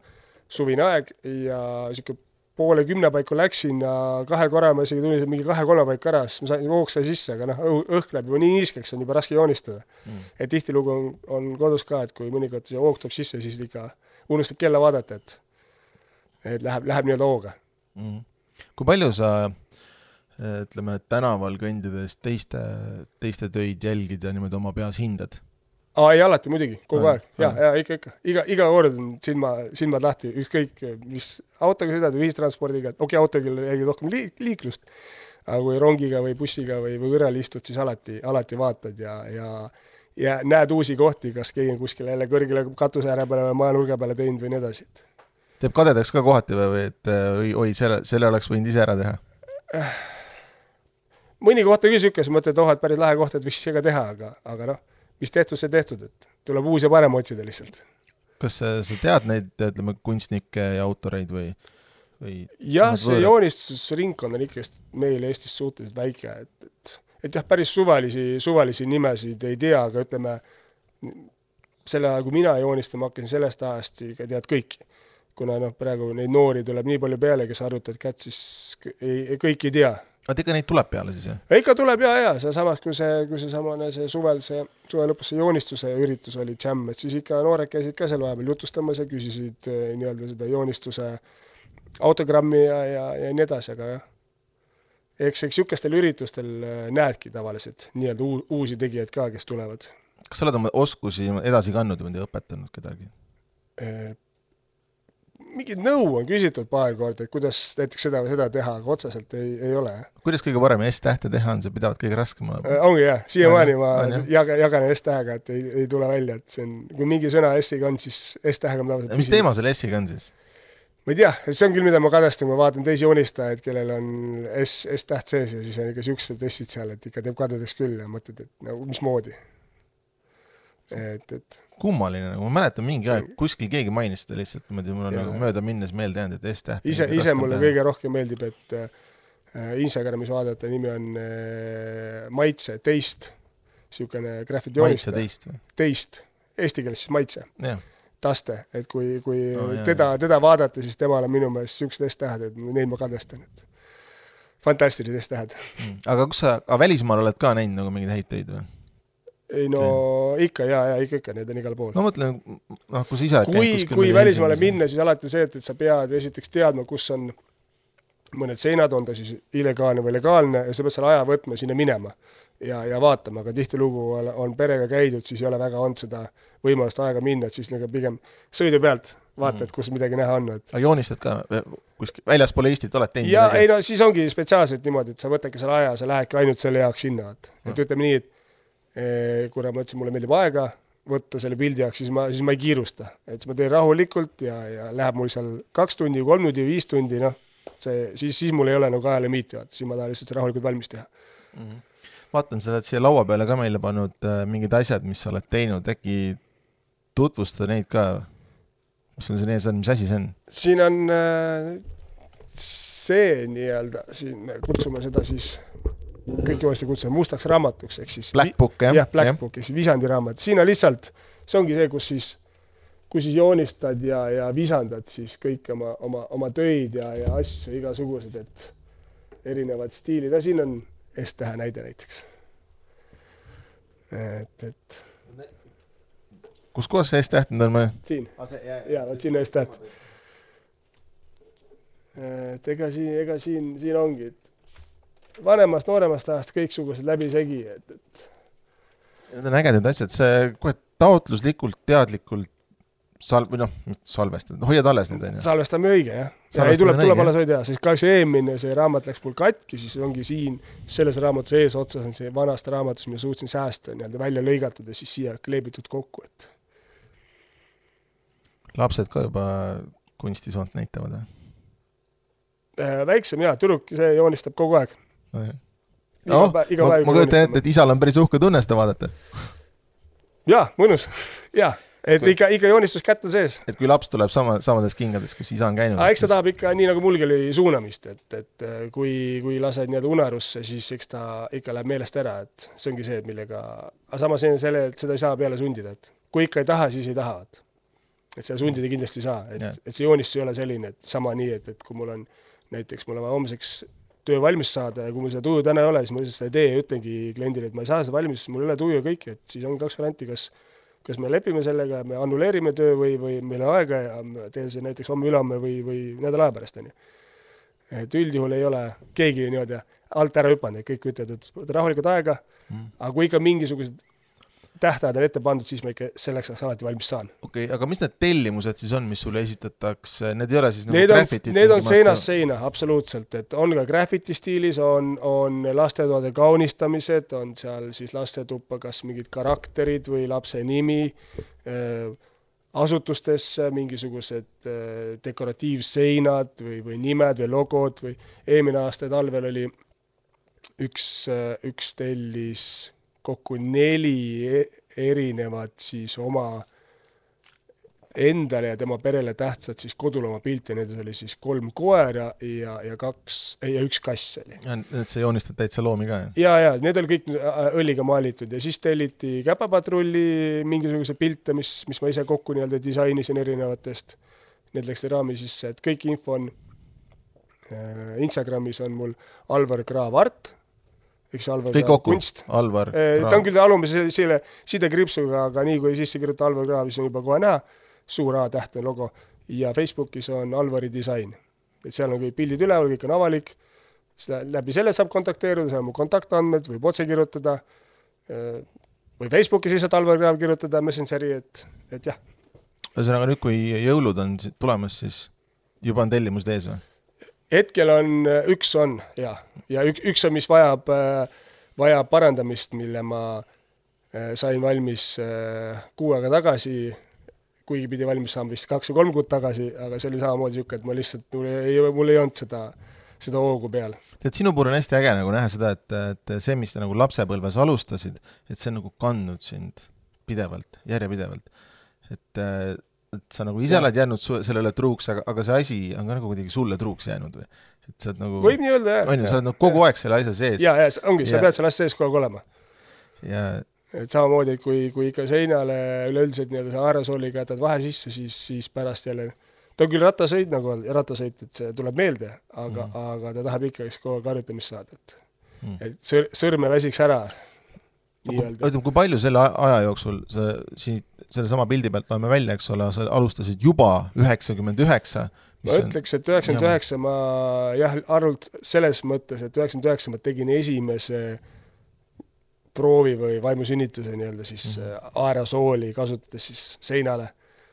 suvine aeg ja niisugune poole kümne paiku läksin ja kahel korral ma isegi tulin mingi kahe-kolme paiku ära, siis ma sain, hoog sai sisse, aga noh, õhk läheb juba nii niiskeks, on juba raske joonistada. Mm.. et tihtilugu on, on kodus ka, et kui mõnikord see hoog tuleb sisse, siis ikka unustad kella vaadata, et et läheb, läheb nii-öelda hooga. Mm.. kui palju sa ütleme, tänaval kõndides teiste, teiste töid jälgid ja niimoodi oma peas hindad? Aa, ei alati muidugi, kogu aeg, ja, ja ikka, ikka, iga, iga kord on silma, silmad lahti, ükskõik mis autoga sõidad või ühistranspordiga, okei okay,, autoga jälgid rohkem liik, liiklust, aga kui rongiga või bussiga või, või kõrval istud, siis alati, alati vaatad ja, ja ja näed uusi kohti, kas keegi on kuskil jälle kõrgele katuse ääre peale või majanurga peale teinud või nii edasi. teeb kadedaks ka kohati või, või et oi, oi, selle, selle oleks võinud ise ära teha? mõni koht on küll niisugune, siis mõtled, oh, et päris lahe koht, et võiks ise ka teha, aga, aga noh mis tehtud, see tehtud, et tuleb uus ja parem otsida lihtsalt. kas sa, sa tead neid, ütleme, kunstnikke ja autoreid või, või jah, see joonistusringkond on ikkagist meil Eestis suhteliselt väike, et, et et jah, päris suvalisi, suvalisi nimesid ei tea, aga ütleme, selle ajal, kui mina joonistama hakkasin, sellest ajast ikka tead kõiki. kuna noh, praegu neid noori tuleb nii palju peale, kes arvutavad kätt, siis ei, kõiki ei tea vaata ikka neid tuleb peale siis, jah? ikka tuleb ja, ja seesamas, kui see, kui seesamane see suvel, see suve lõpus see joonistuse üritus oli Jam, et siis ikka noored käisid ka seal vahepeal jutustamas ja küsisid eh, nii-öelda seda joonistuse autogrammi ja, ja, ja nii edasi, aga jah, eks, eks niisugustel üritustel eh, näedki tavaliselt nii-öelda uusi tegijaid ka, kes tulevad. kas sa oled oma oskusi edasi kandnud või õpetanud kedagi? Eh, mingit nõu on küsitud paar korda, et kuidas näiteks seda või seda teha, aga otseselt ei, ei ole. kuidas kõige parem S-tähte teha on, see pidavat kõige raskem olema? Äh, ongi jah, siiamaani ma jagan, jagan S-tähega, et ei, ei tule välja, et see on, kui mingi sõna S-iga on, siis S-tähega ma tavaliselt mis teema selle S-iga on siis? ma ei tea, see on küll, mida ma kadestan, kui ma vaatan teisi joonistajaid, kellel on S, S-täht sees ja siis on ikka niisugused S-id seal, et ikka teeb kadedaks küll ja mõtled, et no mismoodi. et, et kummaline, nagu ma mäletan mingi aeg, kuskil keegi mainis seda lihtsalt, niimoodi mul on ja, nagu mööda minnes meelde jäänud, et S-täht ise, ise mulle kõige rohkem meeldib, et äh, Instagramis vaadata, nimi on äh, Maitse Teist, niisugune graffiti joonistaja. Teist? Teist, eesti keeles siis Maitse. Taste, et kui, kui oh, jah, teda, teda vaadata, siis temal on minu meelest niisugused S-tähed, et neid ma kadestan, et fantastilised S-tähed mm.. aga kus sa, aga välismaal oled ka näinud nagu mingeid häid töid või? Ei no ikka ja, ja ikka, ikka, need on igal pool. no mõtlen, noh, kui sa ise kui, kui välismaale minna, siis alati see, et, et sa pead esiteks teadma, kus on mõned seinad, on ta siis illegaalne või legaalne ja sa pead selle aja võtma sinna minema ja, ja vaatama, aga tihtilugu on, on perega käidud, siis ei ole väga olnud seda võimalust aega minna, et siis nagu pigem sõidu pealt vaatad mm., kus midagi näha on, et aga joonistad ka kuskil, väljaspool Eestit oled teinud? jaa, ei no siis ongi spetsiaalselt niimoodi, et sa võtadki selle aja, sa lähedki ainult selle jaoks sinna, et, et mm. ütleme nii, et kuna ma ütlesin, mulle meeldib aega võtta selle pildi jaoks, siis ma, siis ma ei kiirusta, et siis ma teen rahulikult ja, ja läheb mul seal kaks tundi, kolm tundi, viis tundi, noh, see, siis, siis mul ei ole nagu ajalimiiti, vaata, siis ma tahan lihtsalt rahulikult valmis teha mm. -hmm. vaatan, sa oled siia laua peale ka meile pannud äh, mingid asjad, mis sa oled teinud, äkki tutvusta neid ka? mis sul siin ees on, mis asi see on? siin on äh, see nii-öelda, siin me kutsume seda siis kõik joosti kutsume mustaks raamatuks, ehk siis Black Book, jah? jah, Black ja. Book, ehk siis visandi raamat, siin on lihtsalt, see ongi see, kus siis, kus siis joonistad ja, ja visandad siis kõiki oma, oma, oma töid ja, ja asju igasugused, et erinevad stiilid, no siin on S-tähe näide näiteks. et, et kus kohas see S-täht nüüd on? siin ah,, jaa, vot siin on S-täht. et ega siin, ega siin, siin ongi, et vanemast, nooremast ajast kõiksugused läbisegi, et, et Need on ägedad asjad, see kohe taotluslikult, teadlikult sal-, või noh, salvestada, hoiad alles neid, on ju? salvestame õige, jah. ja ei, tuleb, tuleb alles hoida, sest kahjuks eelmine see raamat läks mul katki, siis ongi siin, selles raamatus eesotsas on see vanast raamatust, mida suutsin säästa, nii-öelda välja lõigatud ja siis siia kleebitud kokku, et lapsed ka juba kunstisoont näitavad või? Äh, väiksem jaa, tüdruk, see joonistab kogu aeg noh, ma, ma kujutan ette, et isal on päris uhke tunne seda vaadata. jaa, mõnus, jaa et kui, ikka, ikka joonistus kätt on sees. et kui laps tuleb sama, samades kingades, kus isa on käinud. eks ta tahab ikka, nii nagu mulgi oli, suunamist, et, et äh, kui, kui lased nii-öelda unarusse, siis eks ta ikka läheb meelest ära, et see ongi see, millega, aga samas selle, et seda ei saa peale sundida, et kui ikka ei taha, siis ei taha, et et seda sundida kindlasti ei saa, et, et see joonistus ei ole selline, et sama nii, et, et kui mul on näiteks mul on vaja homseks töö valmis saada ja kui mul seda tuju täna ei ole, siis ma lihtsalt seda ei tee ja ütlengi kliendile, et ma ei saa seda valmis, mul ei ole tuju ja kõike, et siis on kaks varianti, kas kas me lepime sellega, me annuleerime töö või, või meil on aega ja teen see näiteks homme-ülehomme või, või nädala aja pärast, on ju. et üldjuhul ei ole keegi niimoodi alt ära hüpanud, et kõik ütlevad, et võta rahulikult aega mm., aga kui ikka mingisugused tähtajad on ette pandud, siis ma ikka selleks ajaks alati valmis saan. okei okay,, aga mis need tellimused siis on, mis sulle esitatakse, need ei ole siis nagu need on, need on seinast seina, absoluutselt, et on ka graffiti stiilis, on, on lastetoade kaunistamised, on seal siis lastetuppa kas mingid karakterid või lapse nimi äh,, asutustesse mingisugused äh, dekoratiivseinad või, või nimed või logod või eelmine aasta talvel oli üks äh,, üks tellis kokku neli e-, erinevat siis oma endale ja tema perele tähtsat siis kodulooma pilti, nendes oli siis kolm koera ja, ja kaks, ja üks kass oli. ja need sa joonistad täitsa loomi ka, jah? ja, ja need olid kõik õliga maalitud ja siis telliti Käpapatrulli mingisuguseid pilte, mis, mis ma ise kokku nii-öelda disainisin erinevatest. Need läksid raami sisse, et kõik info on äh, Instagramis on mul Alvar Kraav Art eks Alvar kõik kokku, Alvar eh, ta on küll alumise selle sidekriipsuga, aga nii kui sisse kirjutada Alvar Kraav, siis on juba kohe näha, suur A-tähtne logo. Ja Facebookis on Alvari disain. et seal on kõik pildid üleval, kõik on avalik, seda, läbi selle saab kontakteeruda, seal on mu kontaktandmed, võib otse kirjutada, või Facebookis lihtsalt Alvar Kraav kirjutada, Messengeri, et, et jah. ühesõnaga nüüd, kui jõulud on tulemas, siis juba on tellimused ees või? hetkel on, üks on ja, ja ük, üks on, mis vajab, vajab parandamist, mille ma äh, sain valmis äh, kuu aega tagasi, kuigi pidi valmis saama vist kaks või kolm kuud tagasi, aga see oli samamoodi niisugune, et ma lihtsalt, mul ei, mul ei olnud seda, seda hoogu peal. tead, sinu puhul on hästi äge nagu näha seda, et, et see, mis sa nagu lapsepõlves alustasid, et see on nagu kandnud sind pidevalt, järjepidevalt. et et sa nagu ise ja. oled jäänud su-, sellele truuks, aga, aga see asi on ka nagu kuidagi sulle truuks jäänud või? Et sa oled nagu võib nii öelda, jah. on ju, sa oled nagu kogu ja. aeg selle asja sees. jaa, jaa, ongi, sa pead selle asja sees kogu aeg olema. ja et samamoodi, kui, kui ikka seinale üleüldiselt nii-öelda see aerosooliga jätad vahe sisse, siis, siis pärast jälle ta on küll rattasõit nagu olnud, rattasõit, et see tuleb meelde, aga mm., aga ta tahab ikkagi kogu aeg harjutamist saada, et mm. et sõr-, sõrme väsiks ära nii-öelda. ütleme, kui palju selle aja jooksul sa siit sellesama pildi pealt loeme välja, eks ole, sa alustasid juba üheksakümmend üheksa. Ma ütleks, et üheksakümmend üheksa ma jah, arvult selles mõttes, et üheksakümmend üheksa ma tegin esimese proovi või vaimusünnituse nii-öelda siis mm -hmm. aerosooli kasutades siis seinale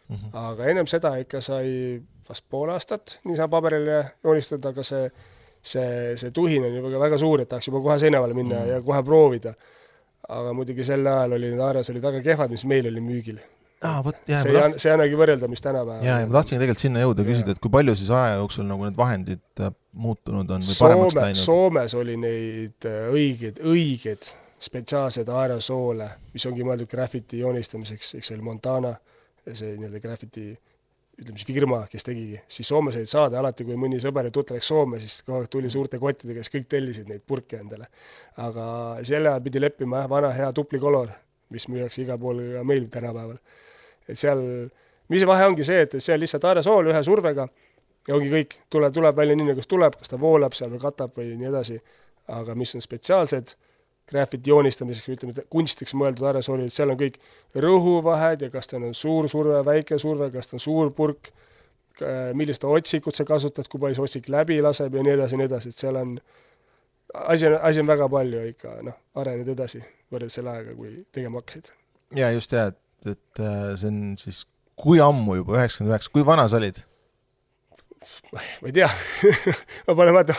mm. -hmm. aga ennem seda ikka sai vast pool aastat niisama paberile joonistada, aga see, see, see tuhin on juba väga suur, et tahaks juba kohe seina peale minna mm -hmm. ja kohe proovida aga muidugi sel ajal oli need Ares olid väga kehvad, mis meil oli müügil. Aa, vot, jah. see ei tahtsin... see ei annagi võrreldamist tänapäeval. jaa, ja ma tahtsingi tegelikult sinna jõuda, küsida, et kui palju siis aja jooksul nagu need vahendid äh, muutunud on või Soome, paremaks läinud? Soomes oli neid äh, õigeid, õigeid spetsiaalseid aerosoole, mis ongi mõeldud graffiti joonistamiseks, eks oli Montana, see nii-öelda graffiti ütleme siis firma, kes tegigi, siis Soomes olid saada alati, kui mõni sõber ja tuttav läks Soome, siis kogu aeg tuli suurte kottidega, siis kõik tellisid neid purke endale. aga sel ajal pidi leppima jah, vana hea Tupli Color, mis müüakse igal pool ka meil tänapäeval. Et seal, mis vahe ongi see, et see on lihtsalt aerosool ühe survega ja ongi kõik, tuleb, tuleb välja nii, nagu tuleb, kas ta voolab seal või katab või nii edasi, aga mis on spetsiaalsed graffiti joonistamiseks, ütleme, kunstiks mõeldud aerosoolid, seal on kõik rõhuvahed ja kas tal on suur surve, väike surve, kas ta on suur purk, millist otsikut sa kasutad, kui palju see otsik läbi laseb ja nii edasi ja nii edasi, et seal on, asi on, asi on väga palju ikka noh, arenenud edasi võrreldes selle ajaga, kui tegema hakkasid. jaa, just jaa, et, et äh, see on siis kui ammu juba, üheksakümmend üheksa, kui vana sa olid? ma ei tea ma panen vaata,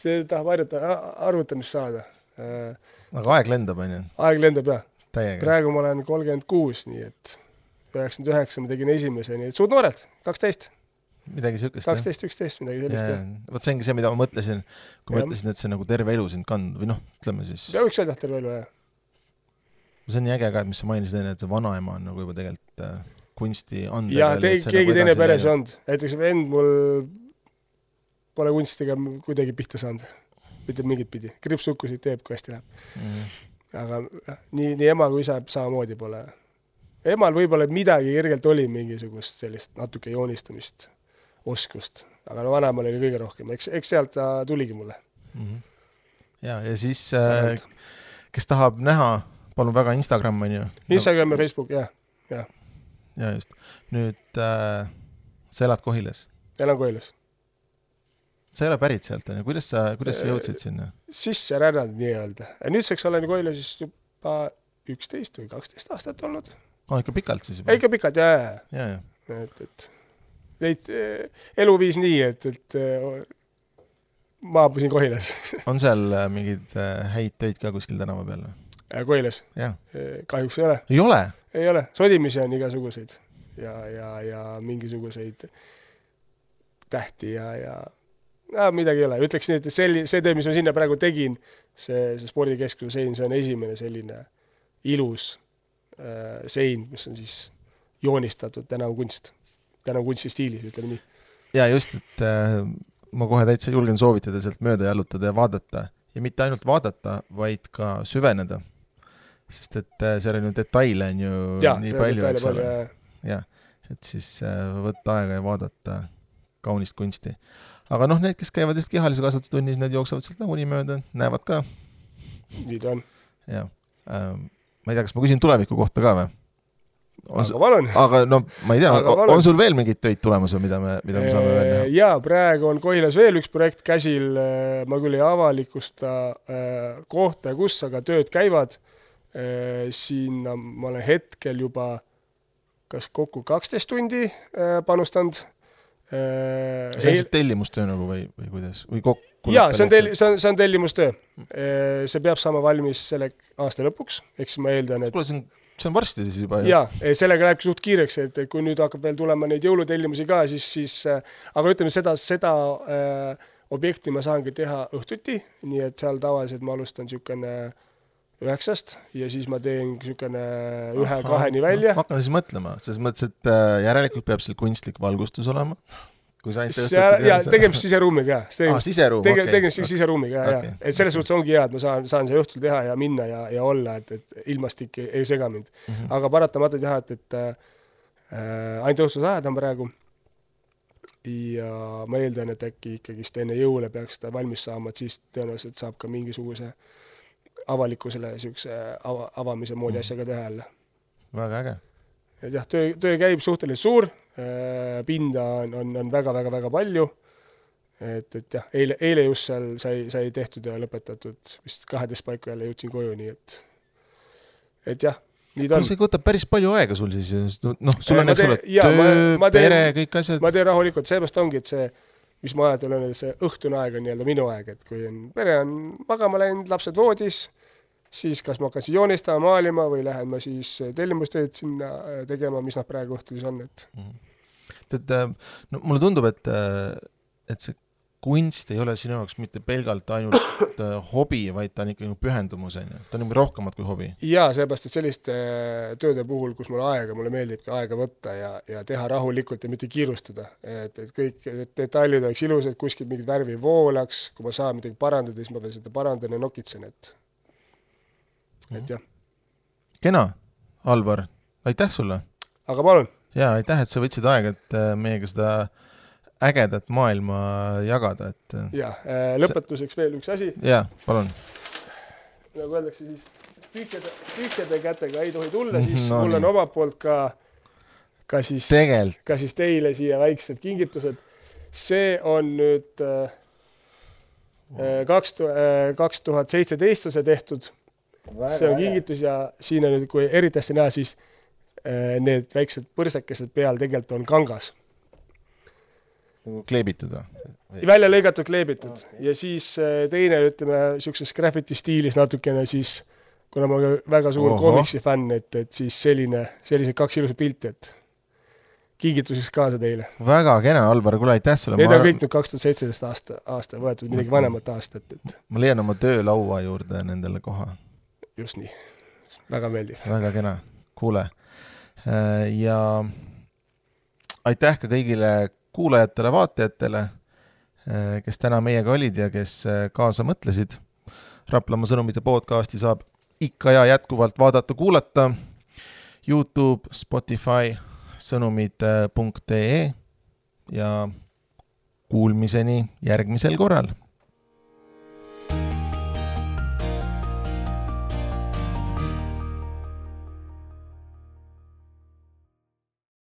see tahab harjuta-, arvutamist saada Äh, aga aeg lendab, on ju? aeg lendab, jah. praegu ma olen kolmkümmend kuus, nii et üheksakümmend üheksa ma tegin esimese, nii et suht noored, kaksteist. midagi jah? kaksteist, üksteist, midagi sellist, jah. vot see ongi see, mida ma mõtlesin, kui ma ütlesin, et see nagu terve elu sind kandnud või noh, ütleme siis ja võiks öelda, terve elu, jah. See on nii äge ka, et mis sa mainisid enne, et see vanaema on nagu juba tegelikult äh, kunsti ande jah, keegi nagu teine peres ei olnud, näiteks vend mul pole kunstiga kuidagi pihta saanud mitte mingit pidi, kriipsukkusid teeb, kui hästi läheb mm. -hmm. aga nii, nii ema kui isa samamoodi pole. emal võib-olla midagi kergelt oli, mingisugust sellist natuke joonistamist, oskust, aga no vanaemal oli kõige rohkem, eks, eks sealt ta tuligi mulle. Mhm. ja, ja siis äh, kes tahab näha, palun väga Instagram on ju. Instagram ja Facebook, jah, ja just, nüüd äh, sa elad Kohilas, elan Koilas. sa ei ole pärit sealt on ju, kuidas sa, kuidas sa Äh, jõudsid sinna? sisse rännanud nii-öelda. nüüdseks olen Koilas siis juba üksteist või kaksteist aastat olnud. aa, ikka pikalt siis juba? ikka pikalt, jaa, jaa, ja, ja, jaa, et, et neid eh, elu viis nii, et, et eh, maabusin Kohilas, on seal äh, mingeid äh, häid töid ka kuskil tänava peal või? Kohilas. jah, kahjuks ei ole, ei ole? ei ole, sodimisi on igasuguseid ja, ja, ja mingisuguseid tähti ja, ja no, midagi ei ole, ütleks nii, et selli-, see töö, mis ma sinna praegu tegin, see, see spordikeskuse sein, see on esimene selline ilus äh, sein, mis on siis joonistatud tänavakunst, tänavakunstistiilis, ütleme nii. ja just, et äh, ma kohe täitsa julgen soovitada sealt mööda jalutada ja vaadata ja mitte ainult vaadata, vaid ka süveneda. Sest et äh, seal on ju detaile on ju jaa, nii palju, eks ole. jah, et siis äh, võtta aega ja vaadata kaunist kunsti. aga noh, need, kes käivad just kehalise kasvatuse tunnis, need jooksevad sealt nagunii mööda, näevad ka, nii ta on. jah ähm,. ma ei tea, kas ma küsin tuleviku kohta ka või? aga palun. aga no ma ei tea on sul veel mingeid töid tulemas või mida me, mida me saame veel näha? jaa, praegu on Kohilas veel üks projekt käsil, ma küll ei avalikusta äh, kohta ja kus, aga tööd käivad. Sinna ma olen hetkel juba kas kokku kaksteist tundi äh, panustanud. see on siis tellimustöö nagu või, või kuidas, või kokku? jaa, see on telli-, see on, see on tellimustöö. see peab saama valmis selle aasta lõpuks, ehk siis ma eeldan, et kuule, see on, see on varsti siis juba ju. jaa, sellega lähebki suht kiireks, et et kui nüüd hakkab veel tulema neid jõulutellimusi ka, siis, siis äh, aga ütleme seda, seda äh, objekti ma saangi teha õhtuti, nii et seal tavaliselt ma alustan niisugune üheksast ja siis ma teen niisugune ühe-kaheni välja ma. hakkan siis mõtlema, selles mõttes, et äh, järelikult peab seal kunstlik valgustus olema. kui sa ainult seal ja tegemist siseruumiga tegemist siseruum, tege-, okei. tegemist okay. siseruumiga ja okay., et selles suhtes ongi hea, et ma saan, saan seda õhtul teha ja minna ja, ja olla, et, et ilmastik ei, ei sega mind. Mhm. aga paratamatult jah, et, et äh, ainult õhtused ajad on praegu. ja ma eeldan, et äkki ikkagist enne jõule peaks seda valmis saama, et siis tõenäoliselt saab ka mingisuguse avalikkusele niisuguse ava, avamise moodi Mhm. asja ka teha jälle. väga äge. et jah, töö, töö käib suhteliselt suur, pinda on, on, on väga-väga-väga palju, et, et jah, eile, eile just seal sai, sai tehtud ja lõpetatud vist kaheteist paiku jälle jõudsin koju, nii et et jah, nii ta on. see võtab päris palju aega sul siis noh, sul on, eks ole, töö, pere, kõik asjad ma. teen rahulikult, seepärast ongi, et see, mis ma olen öelnud, see õhtune aeg on nii-öelda minu aeg, et kui on, pere on magama läinud, lapsed voodis, siis kas ma hakkan siis joonistama, maalima või lähen ma siis tellimustööd sinna äh, tegema, mis nad praegu õhtul siis on, et tead, no mulle tundub, et, et see kunst ei ole sinu jaoks mitte pelgalt ainult äh, hobi, vaid ta on ikkagi pühendumus, on ju. ta on juba rohkemat kui hobi. jaa, seepärast, et selliste tööde puhul, kus mul aega, mulle meeldibki aega võtta ja, ja teha rahulikult ja mitte kiirustada. et, et kõik et detailid oleks ilusad, kuskilt mingit värvi ei voolaks, kui ma saan midagi parandada, siis ma veel seda parandan ja nokitsen, et et jah, kena, Alvar, aitäh sulle aga palun, ja aitäh, et sa võtsid aega, et äh, meiega seda ägedat maailma jagada, et äh, jaa, lõpetuseks veel üks asi, jaa, palun. nagu öeldakse siis tühjade, tühjade kätega ei tohi tulla, siis No mul on omalt poolt ka, ka siis ka siis teile siia väiksed kingitused. see on nüüd äh, kaks tuhat, kaks tuhat seitseteist on see tehtud, see on kingitus ja siin on nüüd, kui eriti hästi näha, siis äh, need väiksed põrsakesed peal tegelikult on kangas, nagu kleebitud või? välja lõigatud, kleebitud ja siis äh, teine, ütleme niisuguses graffiti stiilis natukene siis, kuna ma olen väga suur Ohoh. koomiksi fänn, et, et siis selline, sellised kaks ilusat pilti, et kingituseks kaasa teile. väga kena, Alvar, kuule aitäh sulle. Need on kõik nüüd kaks tuhat seitseteist aasta, aasta võetud, midagi vanemat aastat, et ma leian oma töölaua juurde nendele koha, just nii, väga meeldiv. väga kena, kuule. ja aitäh ka kõigile kuulajatele-vaatajatele, kes täna meiega olid ja kes äh, kaasa mõtlesid. Raplamaa sõnumite podcasti saab ikka ja jätkuvalt vaadata-kuulata Youtube, Spotify, sõnumid.ee ja Kuulmiseni järgmisel korral